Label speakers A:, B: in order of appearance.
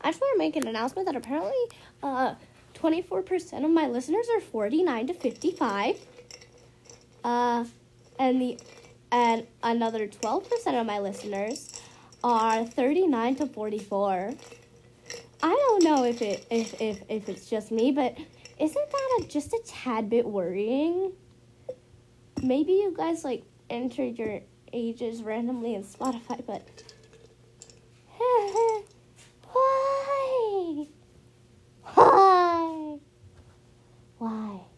A: I just want to make an announcement that apparently, uh, 24% of my listeners are 49 to 55. Uh, and the and another 12% of my listeners are 39 to 44. I don't know if it if if, if it's just me, but isn't that a, just a tad bit worrying? Maybe you guys like entered your ages randomly in Spotify, but why?